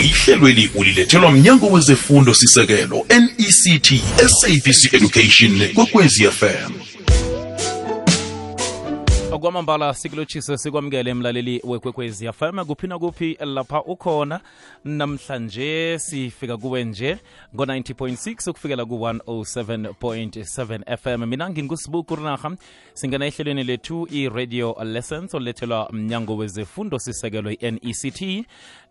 ihlelweli ulilethelwa mnyango wezefundo sisekelo nect sabc education kwekwezi fm kwamambala sikulotshise sikwamukele mlaleli wekwekwezi. Fm kuphi nakuphi lapha ukhona namhlanje sifika kuwe nje. Ngo-90.6 ukufikela ku-107.7 fm mina ngingusibuku rinaha singena ehlelweni lethu i-radio lessons olethelwa mnyango wezefundo sisekelo i-nect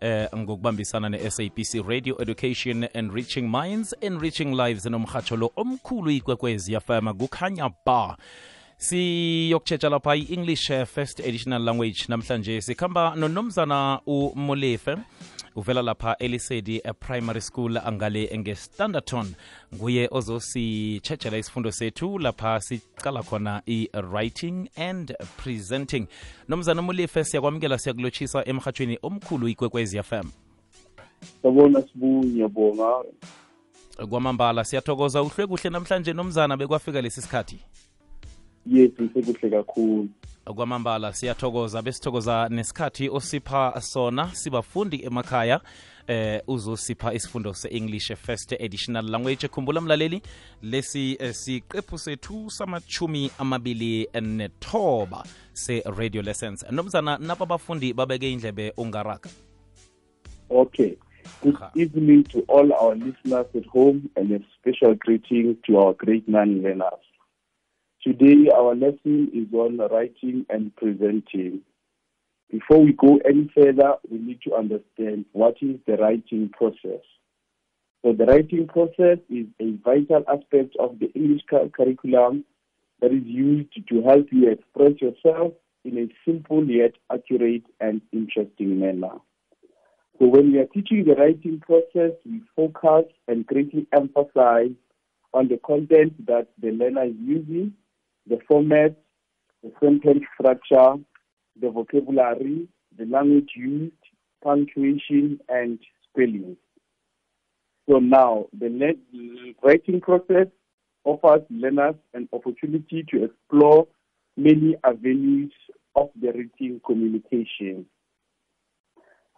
eh, ngokubambisana ne-sabc radio education enriching minds enriching lives nomhatsho lo omkhulu ikwekwezi. Fm kukhanya ba siyokutshetsha lapha i-english eh, first additional language. Namhlanje sikhamba nonomzana umolefe uvela lapha elisedi eh, primary school angale ngestanderton nguye ozositshetshela isifundo sethu lapha sicala khona i-writing and presenting. Nomzana umolefe siyakwamukela siyakulotshisa emhatshweni omkhulu ikwekwezi fm sabona sibunye bonga kwamambala siyathokoza uhlwe kuhle namhlanje nomzana bekwafika lesi sikhathi yes sekuhle kakhulu. Kwamambala siyathokoza besithokoza nesikhathi osipha sona. Sibafundi emakhaya eh uzosipha isifundo se-english first additional language. Khumbula mlaleli lesi eh, siqephu sethu samachumi amabili nethoba se-radio lessons. Nomzana napa abafundi babeke indlebe ungaraka. Okay. Good evening to all our listeners at home and a special greeting to our great man learners today our lesson is on writing and presenting before we go any further we need to understand what is the writing process so the writing process is a vital aspect of the english curriculum that is used to help you express yourself in a simple yet accurate and interesting manner. So when we are teaching the writing process, we focus and greatly emphasize on the content that the learner is using, the format, the sentence structure, the vocabulary, the language used, punctuation, and spelling. So now, the writing process offers learners an opportunity to explore many avenues of the written communication.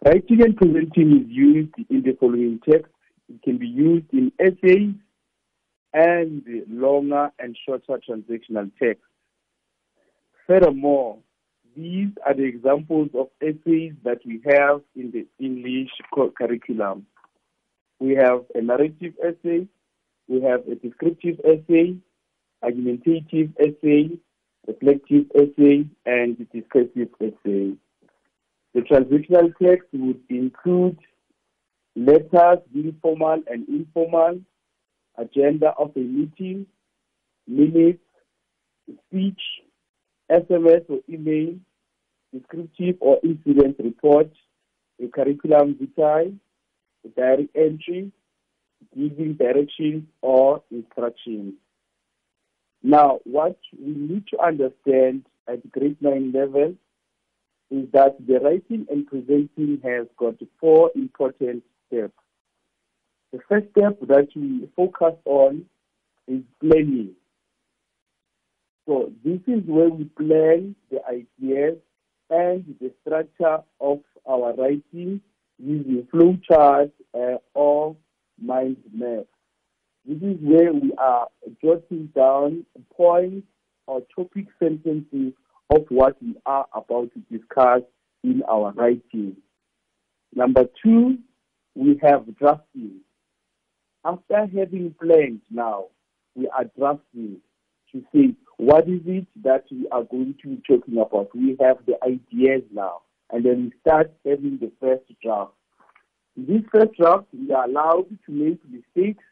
Writing and presenting is used in the following text. It can be used in essays and longer and shorter transactional text. Furthermore, these are the examples of essays that we have in the English curriculum. We have a narrative essay, we have a descriptive essay, argumentative essay, reflective essay, and discursive essay. The transitional text would include letters, being formal and informal, agenda of a meeting, minutes, speech, SMS or email, descriptive or incident report, a curriculum vitae, a diary entry, giving directions or instructions. Now, what we need to understand at grade 9 level is that the writing and presenting has got four important steps. The first step that we focus on is planning. So this is where we plan the ideas and the structure of our writing using flowcharts uh, or mind maps. This is where we are jotting down points or topic sentences of what we are about to discuss in our writing. Number two, we have drafting. After having planned now, we are drafting to say what is it that we are going to be talking about. We have the ideas now, and then we start having the first draft. In this first draft, we are allowed to make mistakes,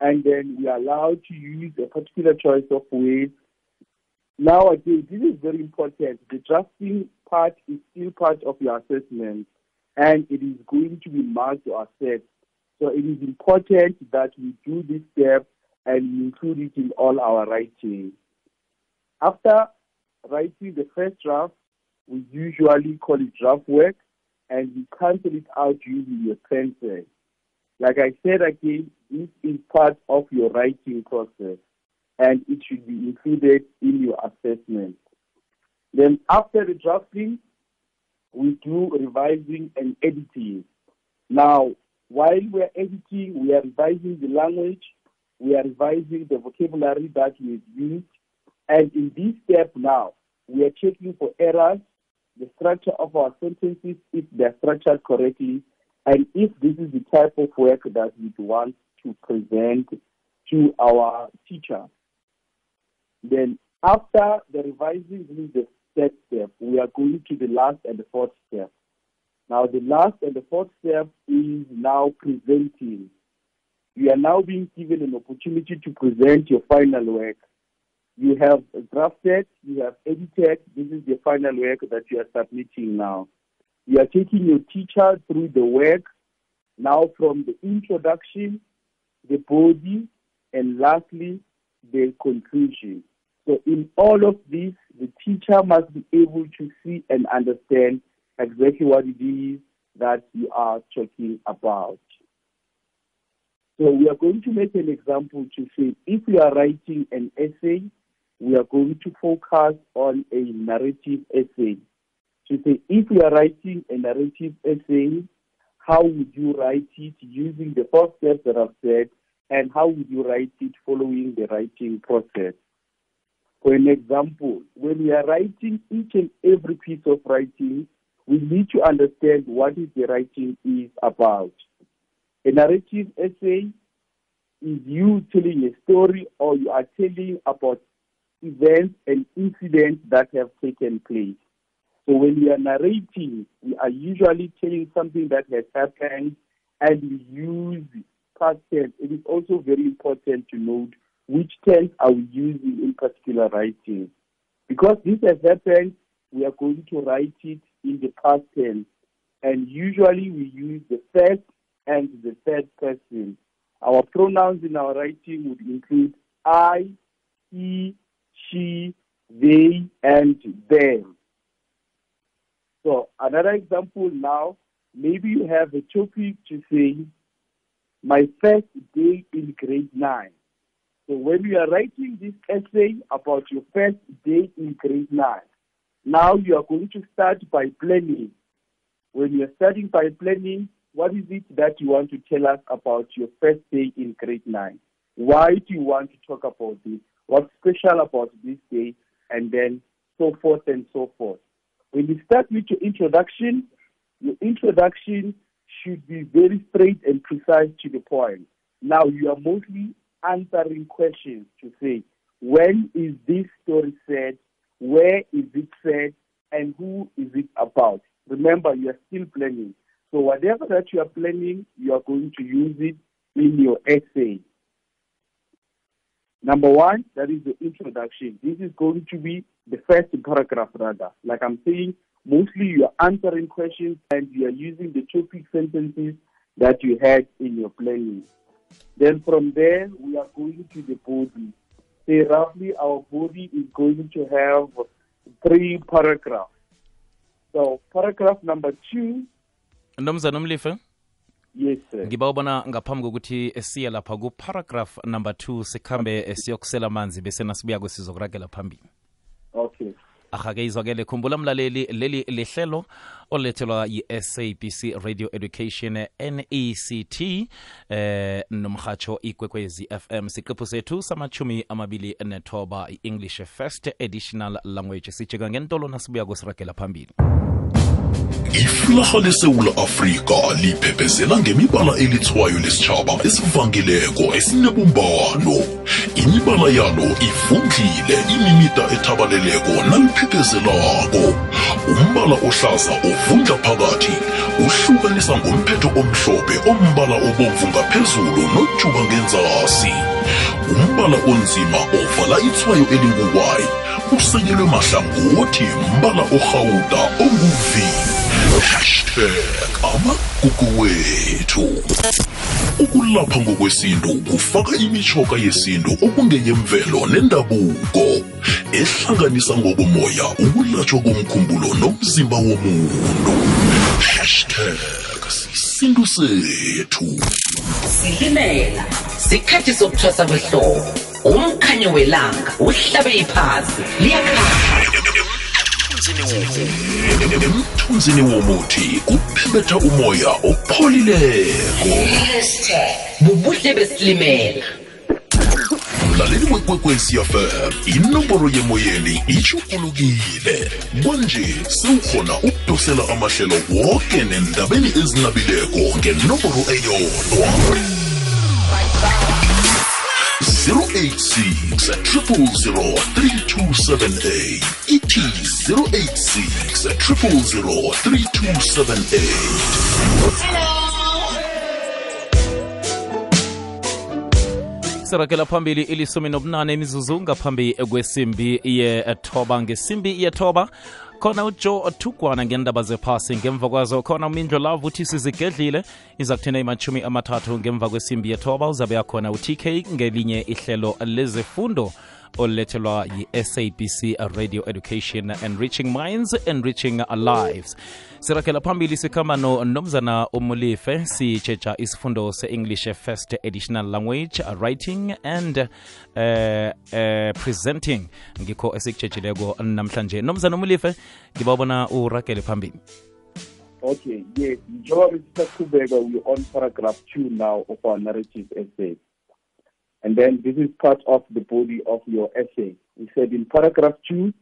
and then we are allowed to use a particular choice of words. Now, again, this is very important. The drafting part is still part of your assessment, and it is going to be marked or assessed. So it is important that we do this step and include it in all our writing. After writing the first draft, we usually call it draft work, and we cancel it out using your pencil. Like I said again, this is part of your writing process, and it should be included in your assessment. Then after the drafting, we do revising and editing. Now, while we're editing, we are revising the language, we are revising the vocabulary that used, and in this step now, we are checking for errors, the structure of our sentences, if they're structured correctly, and if this is the type of work that we want to present to our teacher. Then after the revising this is the third step, we are going to the last and the fourth step. Now the last and the fourth step is now presenting. You are now being given an opportunity to present your final work. You have drafted, you have edited, this is the final work that you are submitting now. You are taking your teacher through the work, now from the introduction, the body, and lastly, the conclusion. So in all of this, the teacher must be able to see and understand exactly what it is that you are talking about. So we are going to make an example to say if we are writing an essay, we are going to focus on a narrative essay. To say if we are writing a narrative essay, how would you write it using the four steps that I've said, and how would you write it following the writing process? For an example, when we are writing each and every piece of writing, we need to understand what is the writing is about. A narrative essay is you telling a story or you are telling about events and incidents that have taken place. So when we are narrating, we are usually telling something that has happened and we use past tense. It is also very important to note which tense are we using in particular writing. Because this has happened, we are going to write it in the past tense. And usually we use the first and the third person. Our pronouns in our writing would include I, he, she, they, and them. So another example now, maybe you have a topic to say, my first day in grade nine. So when you are writing this essay about your first day in grade nine, now you are going to start by planning. When you are starting by planning, what is it that you want to tell us about your first day in grade nine? Why do you want to talk about this? What's special about this day? And then so forth and so forth. When you start with your introduction, your introduction should be very straight and precise to the point. Now you are mostly answering questions to say, when is this story said? Where is it said? And who is it about? Remember, you are still planning. So whatever that you are planning, you are going to use it in your essay. Number one, that is the introduction. This is going to be the first paragraph rather. Like I'm saying, mostly you are answering questions and you are using the topic sentences that you had in your planning. Then from there, we are going to the body. Say roughly our body is going to have three paragraphs. So paragraph number two, mnumzana umlife yes sir. ngiba ubona ngaphambi kokuthi siye lapha ku-paragraph number 2 sikhambe siyokusela amanzi bese nasibuyako sizokuragela phambili. Ahake izwakele khumbula mlaleli leli lihlelo olethelwa yi-sabc radio education nect eh nomhatsho ikwekwezi fm siqephu sethu samachumi amabili nethoba i-english first additional language. Sijika ngentolo nasibuya kusiragela phambili iflaha lesewula afrika liphephezela ngemibala elithwayo lesitshaba esivangileko esinebumbano. Imibala yalo ivundlile imimida ethabaleleko naliphiphezelako umbala ohlaza ovundla phakathi uhlukanisa ngomphetho omhlophe ombala obomvu ngaphezulu nojuba ngenzasi. Umbala onzima ovala ithwayo elinguwayi usekelwe mahlangothi mbala orhawuda onguvi hashtag amagugu wethu. Ukulapha ngokwesintu kufaka imithoka yesintu okungeyemvelo nendabuko ehlanganisa ngokomoya ukulatshwa komkhumbulo nomzimba womuntu. Hashtag isintu sethu. Silimela sikhathi sokuthwasa kwehlobo umkhanyo welanga uhlabe iphasi liyakhanya. Emthunzini womuthi emthunzini womuthi kuphebetha umoya opholileko. Hashtag bubuhle besilimela. Mlaleli wekwekwecfm inomboro yemoyeni itshugulukile kwanje sewukhona ukudosela amahlelo woke nendabeni ezinabileko ngenomboro eyodwa. 086 000 3278 ithi 086 000 3278 sirakela phambili ilisumi nobunane imizuzu ngaphambi kwesimbi yethoba. Ngesimbi yethoba khona ujoe thugwana ngendaba zephasi. Ngemva kwazo khona umindlo love uthi sizigedlile iza kuthina imachumi amathathu ngemva kwesimbi yethoba. Uzabe yakhona utk ngelinye ihlelo lezefundo olethelwa yi-sabc radio education enriching minds enriching lives sirakela phambili sikhamba no nomzana umulife sitshetsha isifundo se-english first additional language writing and uh, uh, presenting ngikho esikutshetsheleko namhlanje nomzana umulife ngibawubona uragele phambili Okay, yes. Njengoba sisaqhubeka we on paragraph 2 now of our narrative essay. And then this is part of the body of your essay. We said in paragraph two,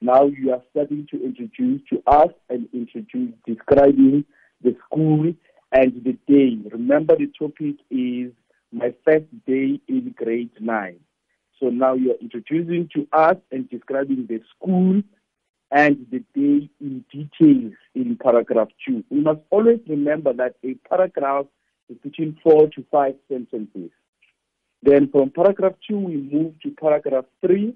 now you are starting to introduce to us and introduce describing the school and the day. Remember the topic is my first day in grade nine. So now you're introducing to us and describing the school and the day in details in paragraph two. We must always remember that a paragraph is between four to five sentences. Then from paragraph two, we move to paragraph three.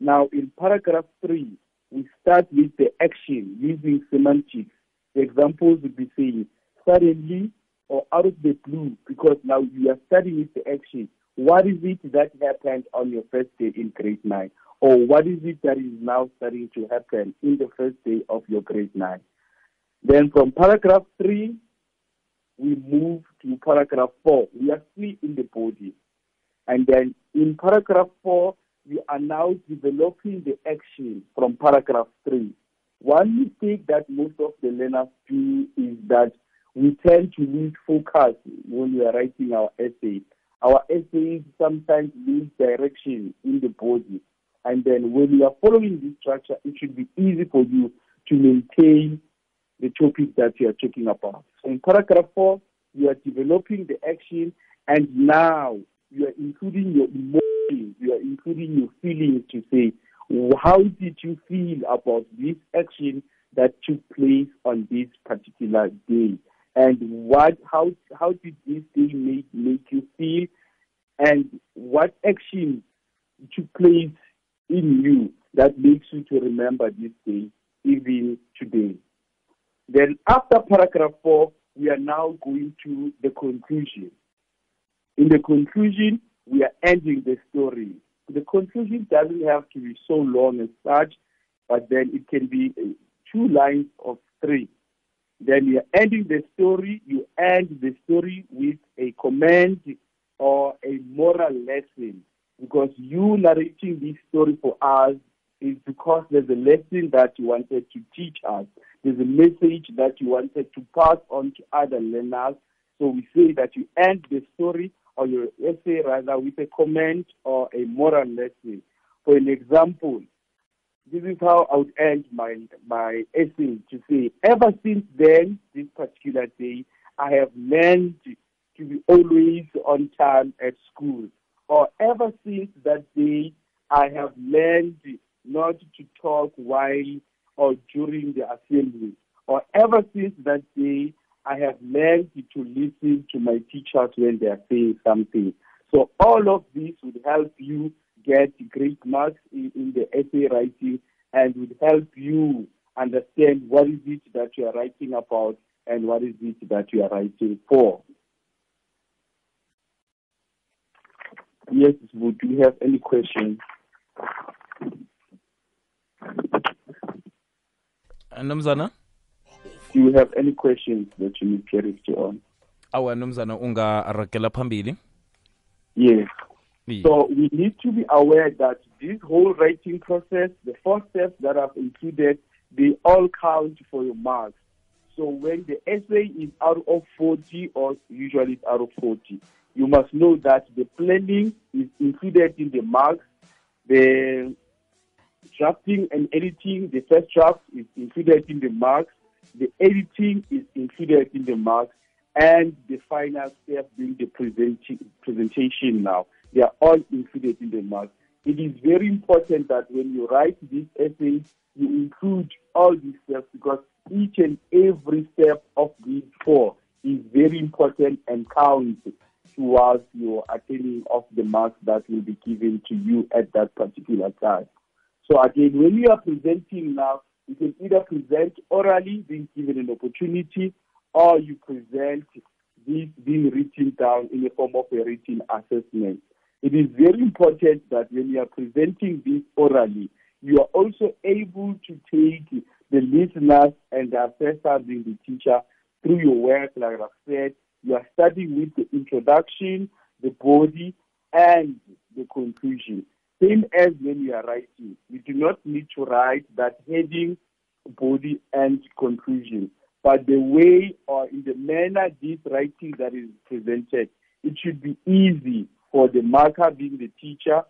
Now in paragraph three, we start with the action using semantics. The examples would be saying suddenly or out of the blue, because now you are starting with the action. What is it that happened on your first day in grade nine? Or what is it that is now starting to happen in the first day of your grade nine? Then from paragraph three, we move to paragraph four. We are still in the body. And then in paragraph four, we are now developing the action from paragraph three. One mistake that most of the learners do is that we tend to lose focus when we are writing our essay. Our essays sometimes lose direction in the body. And then when you are following this structure, it should be easy for you to maintain the topic that you are talking about. So in paragraph four, you are developing the action, and now you are including your emotions, you are including your feelings to say, how did you feel about this action that took place on this particular day? And what, how, how did this day make, make you feel? And what action took place in you that makes you to remember this day, even today? Then after paragraph four, we are now going to the conclusion. In the conclusion, we are ending the story. The conclusion doesn't have to be so long as such, but then it can be uh, two lines of three. Then you're ending the story, you end the story with a comment or a moral lesson because you narrating this story for us is because there's a lesson that you wanted to teach us. There's a message that you wanted to pass on to other learners. So we say that you end the story or your essay rather with a comment or a moral lesson. For an example, this is how I would end my my essay to say, ever since then, this particular day, I have learned to be always on time at school. Or ever since that day, I have learned not to talk while or during the assembly. Or ever since that day, I have learned to listen to my teachers when they are saying something. So all of this would help you get great marks in, in the essay writing and would help you understand what is it that you are writing about and what is it that you are writing for. Yes, do you have any questions? nomzana Do you have any questions that you need clarity on? awa nomzana ungaragela phambili Yes. So we need to be aware that this whole writing process, the four steps that I've included, they all count for your marks. So when the essay is out of 40 or usually it's out of 40, you must know that the planning is included in the marks. The drafting and editing, the first draft is included in the marks. The editing is included in the marks. And the final step being the presentation now. They are all included in the marks. It is very important that when you write these essays, you include all these steps because each and every step of these four is very important and counts towards your attaining of the marks that will be given to you at that particular time. So again, when you are presenting now, you can either present orally, being given an opportunity, or you present this being written down in the form of a written assessment. It is very important that when you are presenting this orally, you are also able to take the listeners and the assessor being the teacher through your work, like I've said, you are starting with the introduction, the body, and the conclusion. Same as when you are writing. You do not need to write that heading, body, and conclusion. But the way or in the manner this writing that is presented, it should be easy for the marker being the teacher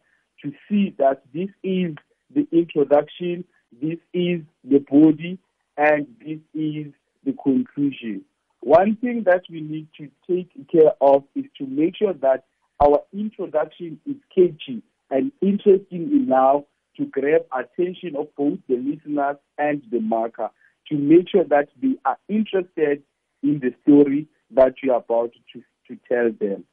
to see that this is the introduction, this is the body, and this is the conclusion. One thing that we need to take care of is to make sure that our introduction is catchy and interesting enough to grab attention of both the listeners and the marker to make sure that they are interested in the story that you are about to, to tell them.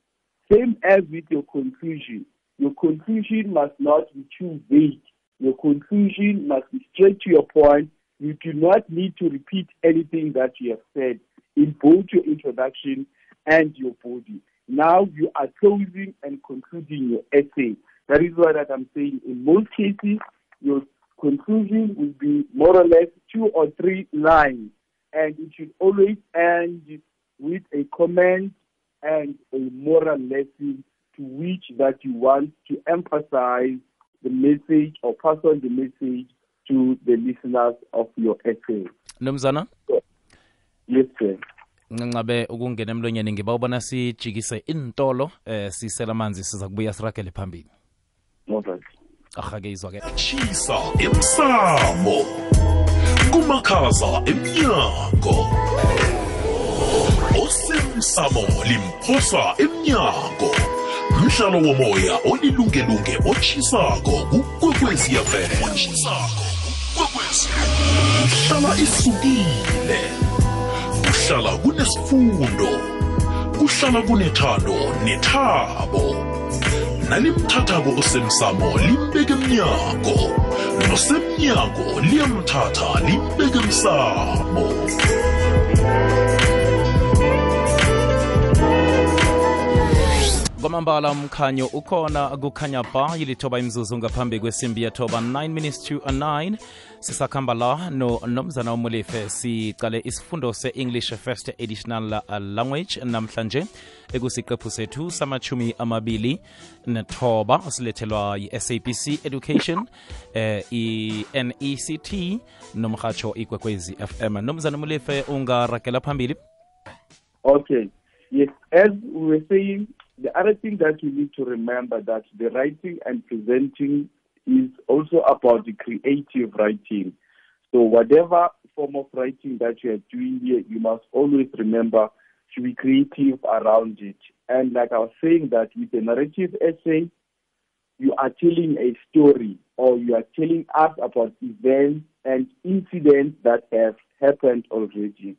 Same as with your conclusion. Your conclusion must not be too vague. Your conclusion must be straight to your point. You do not need to repeat anything that you have said in both your introduction and your body. Now you are closing and concluding your essay. That is what I'm saying. In most cases, your conclusion will be more or less two or three lines, and it should always end with a comment and a moral lesson to which that you want to emphasize the message or pass on the message to the listeners of your essay. mnumzana Yes, sir. ncancabe ukungena emlonyeni ngiba ubona sijikise intolo eh sisela amanzi siza kubuya siragele phambili All right. ahake izwa-ke chisa emsamo kumakhaza emnyango osemsamo limphosa emnyango mdlalo womoya olilungelunge otshisako kukwekweziyafm hlala isukile kuhlala kunesifundo kuhlala kunethando nethabo. Nalimthathako osemsamo limbeke emnyango nosemnyango liyamthatha limbeke emsamo kwamambala umkhanyo ukhona kukhanya ba yilithoba imzuzu ngaphambi kwesimbi yethoba 9 minutes to 9 sisakhamba la no nomzana umulife sicale isifundo se-english first additional language namhlanje ekusiqephu sethu samachumi amabili nethoba silethelwa yi-sabc education eh, i-nect nomhatsho ikwekwezi fm nomzana umulife ungaragela phambili Okay. Yes, as we were saying, the other thing that you need to remember that the writing and presenting is also about the creative writing. So whatever form of writing that you are doing here, you must always remember to be creative around it. And like I was saying that with a narrative essay, you are telling a story or you are telling us about events and incidents that have happened already.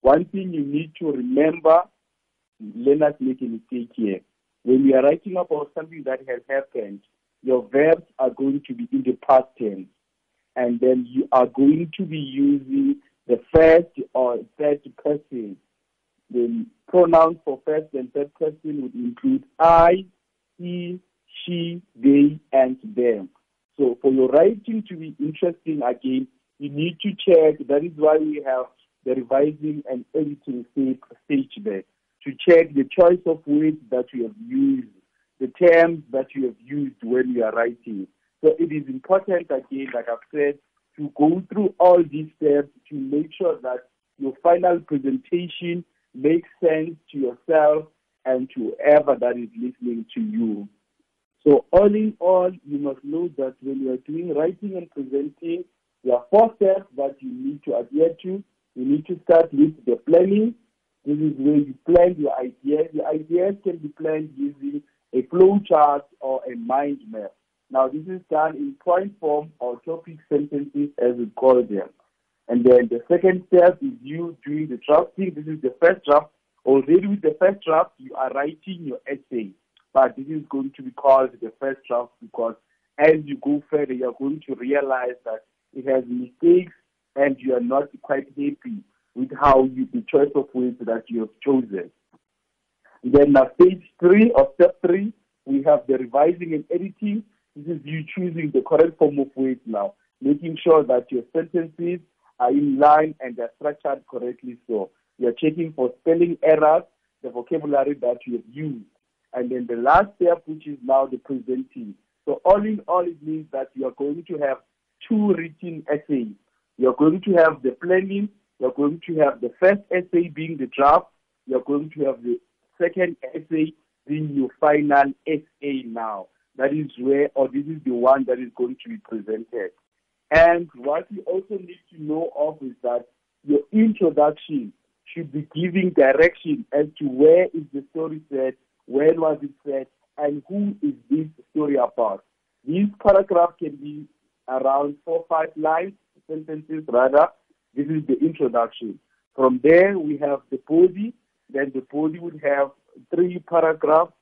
One thing you need to remember, us make a mistake here. When you are writing about something that has happened, your verbs are going to be in the past tense. And then you are going to be using the first or third person. The pronouns for first and third person would include I, he, she, they, and them. So for your writing to be interesting again, you need to check. That is why we have the revising and editing sta- stage there to check the choice of words that you have used, the terms that you have used when you are writing. So it is important again, like I've said, to go through all these steps to make sure that your final presentation makes sense to yourself and to whoever that is listening to you. So all in all, you must know that when you are doing writing and presenting, there are four steps that you need to adhere to. You need to start with the planning. This is where you plan your ideas. The ideas can be planned using a flow chart or a mind map. Now, this is done in point form or topic sentences as we call them. And then the second step is you doing the drafting. This is the first draft. Already with the first draft, you are writing your essay. But this is going to be called the first draft because as you go further, you're going to realize that it has mistakes and you are not quite happy with how you, the choice of words that you have chosen. Then now stage three or step three, we have the revising and editing. This is you choosing the correct form of words now, making sure that your sentences are in line and they're structured correctly. So you're checking for spelling errors, the vocabulary that you have used. And then the last step, which is now the presenting. So all in all, it means that you are going to have two written essays. You're going to have the planning, you're going to have the first essay being the draft, you're going to have the second essay being your final essay now. That is where, or this is the one that is going to be presented. And what you also need to know of is that your introduction should be giving direction as to where is the story set, when was it set, and who is this story about. These paragraphs can be around four, five lines, sentences rather. This is the introduction. From there, we have the body. Then the body would have three paragraphs.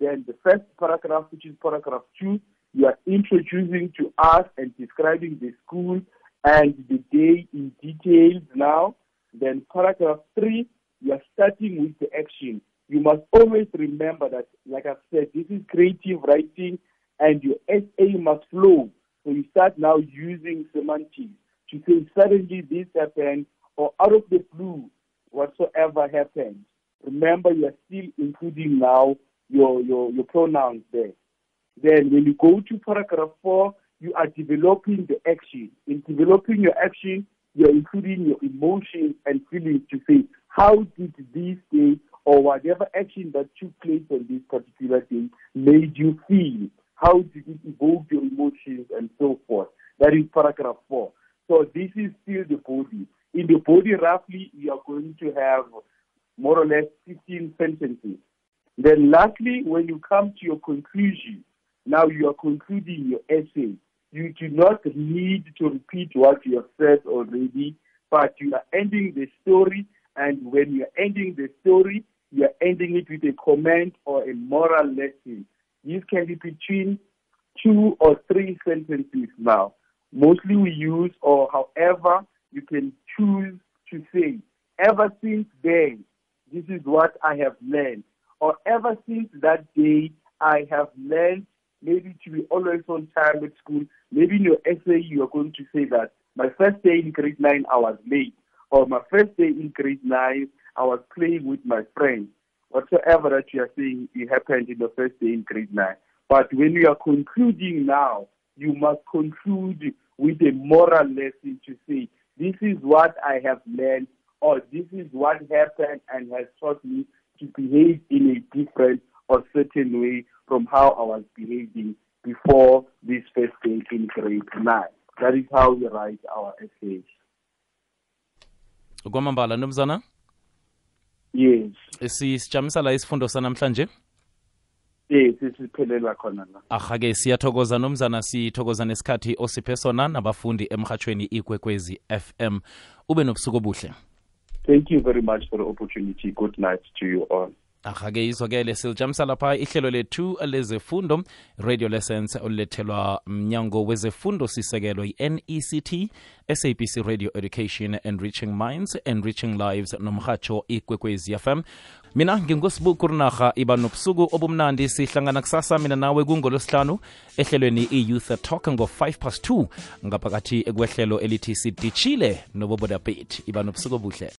Then the first paragraph, which is paragraph two, you are introducing to us and describing the school and the day in details now. Then paragraph three, you are starting with the action. You must always remember that, like I've said, this is creative writing and your essay must flow. So you start now using semantics to say suddenly this happened or out of the blue, whatsoever happened. Remember, you are still including now your, your, your pronouns there. Then when you go to paragraph four, you are developing the action. In developing your action, you're including your emotions and feelings to say, how did this day or whatever action that took place on this particular day made you feel? How did it evoke your emotions and so forth? That is paragraph four. So this is still the body. In the body, roughly, you are going to have more or less 15 sentences. Then lastly, when you come to your conclusion, now you are concluding your essay. You do not need to repeat what you have said already, but you are ending the story. And when you are ending the story, you are ending it with a comment or a moral lesson. This can be between two or three sentences now. Mostly we use, or however, you can choose to say, ever since then, this is what I have learned. Or ever since that day, I have learned maybe to be always on time at school. Maybe in your essay, you are going to say that my first day in grade 9, I was late. Or my first day in grade 9, I was playing with my friends. Whatsoever that you are saying, it happened in the first day in grade 9. But when you are concluding now, you must conclude with a moral lesson to say, this is what I have learned, or this is what happened and has taught me to behave in a different or certain way from how I was behaving before this first day in grade 9. That is how we write our essays. kwamambala ntombazana Yes. sisijamisa la isifundo sanamhlanje Yes, sisiphelela khona la. ahake siyathokoza nomzana sithokoza nesikhathi osiphe sona nabafundi emhathweni ikwekwezi fm ube nobusuku obuhle Thank you very much for the opportunity. Good night to you all. Ahake izwakele silijamisa lapha ihlelo lethu lezefundo radio lessons olulethelwa mnyango wezefundo sisekelo i-nect sabc radio education enriching minds enriching lives nomhatsho ikwekwezi fm mina ngingosibuku rinarha iba nobusuku obumnandi. Sihlangana kusasa mina nawe kungolosihlanu ehlelweni i-youth talk ngo-5 past 2 ngaphakathi kwehlelo elithi sidishile nobobodabet iba nobusuku obuhle